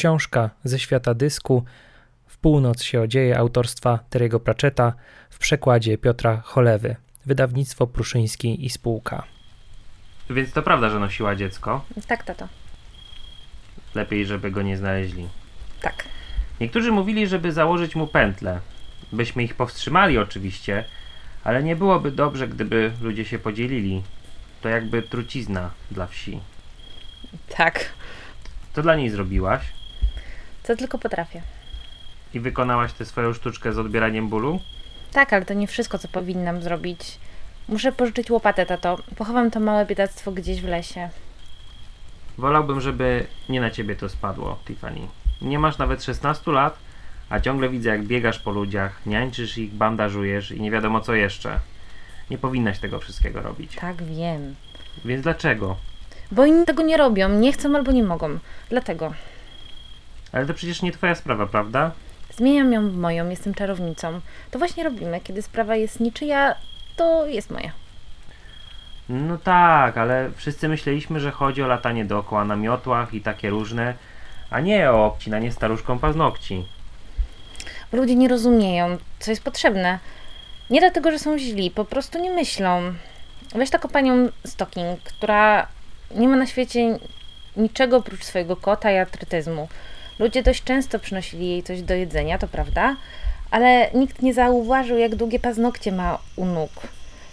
Książka ze świata dysku W północ się odzieje autorstwa Terego Pratchetta w przekładzie Piotra Cholewy. Wydawnictwo Pruszyński i spółka. Więc to prawda, że nosiła dziecko. Tak, tato. Lepiej, żeby go nie znaleźli. Tak. Niektórzy mówili, żeby założyć mu pętle. Byśmy ich powstrzymali oczywiście, ale nie byłoby dobrze, gdyby ludzie się podzielili. To jakby trucizna dla wsi. Tak. Co dla niej zrobiłaś? Co tylko potrafię. I wykonałaś tę swoją sztuczkę z odbieraniem bólu? Tak, ale to nie wszystko, co powinnam zrobić. Muszę pożyczyć łopatę, tato. Pochowam to małe biedactwo gdzieś w lesie. Wolałbym, żeby nie na ciebie to spadło, Tiffany. Nie masz nawet 16 lat, a ciągle widzę, jak biegasz po ludziach, niańczysz ich, bandażujesz i nie wiadomo co jeszcze. Nie powinnaś tego wszystkiego robić. Tak, wiem. Więc dlaczego? Bo inni tego nie robią, nie chcą albo nie mogą. Dlatego. Ale to przecież nie twoja sprawa, prawda? Zmieniam ją w moją, jestem czarownicą. To właśnie robimy. Kiedy sprawa jest niczyja, to jest moja. No tak, ale wszyscy myśleliśmy, że chodzi o latanie dookoła na miotłach i takie różne, a nie o obcinanie staruszką paznokci. Bo ludzie nie rozumieją, co jest potrzebne. Nie dlatego, że są źli, po prostu nie myślą. Weź taką panią Stocking, która nie ma na świecie niczego oprócz swojego kota i artrytyzmu. Ludzie dość często przynosili jej coś do jedzenia, to prawda, ale nikt nie zauważył, jak długie paznokcie ma u nóg.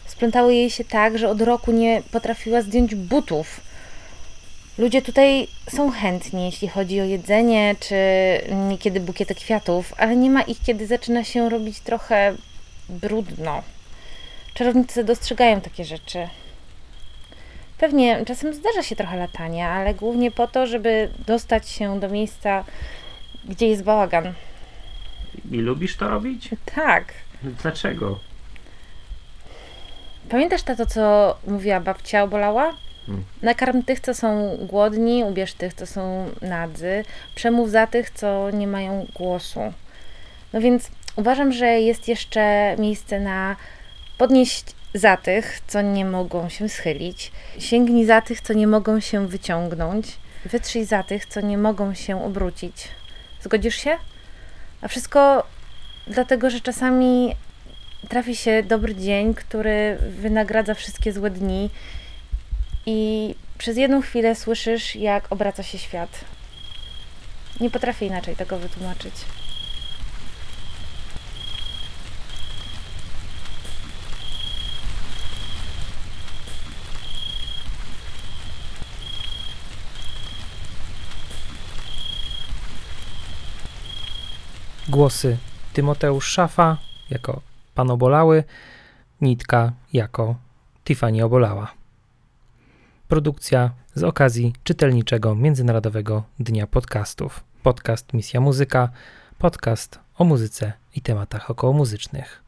Splątały jej się tak, że od roku nie potrafiła zdjąć butów. Ludzie tutaj są chętni, jeśli chodzi o jedzenie, czy niekiedy bukiety kwiatów, ale nie ma ich, kiedy zaczyna się robić trochę brudno. Czarownice dostrzegają takie rzeczy. Pewnie czasem zdarza się trochę latania, ale głównie po to, żeby dostać się do miejsca, gdzie jest bałagan. I lubisz to robić? Tak. Dlaczego? Pamiętasz tato, co mówiła babcia obolała? Hmm. Nakarm tych, co są głodni, ubierz tych, co są nadzy, przemów za tych, co nie mają głosu. No więc uważam, że jest jeszcze miejsce na podnieść za tych, co nie mogą się schylić, sięgnij za tych, co nie mogą się wyciągnąć, wytrzyj za tych, co nie mogą się obrócić. Zgodzisz się? A wszystko dlatego, że czasami trafi się dobry dzień, który wynagradza wszystkie złe dni i przez jedną chwilę słyszysz, jak obraca się świat. Nie potrafię inaczej tego wytłumaczyć. Głosy Tymoteusz Szafa jako Pan Obolały, Nitka jako Tiffany Obolała. Produkcja z okazji czytelniczego Międzynarodowego Dnia Podcastów. Podcast Misja Muzyka, podcast o muzyce i tematach okołomuzycznych.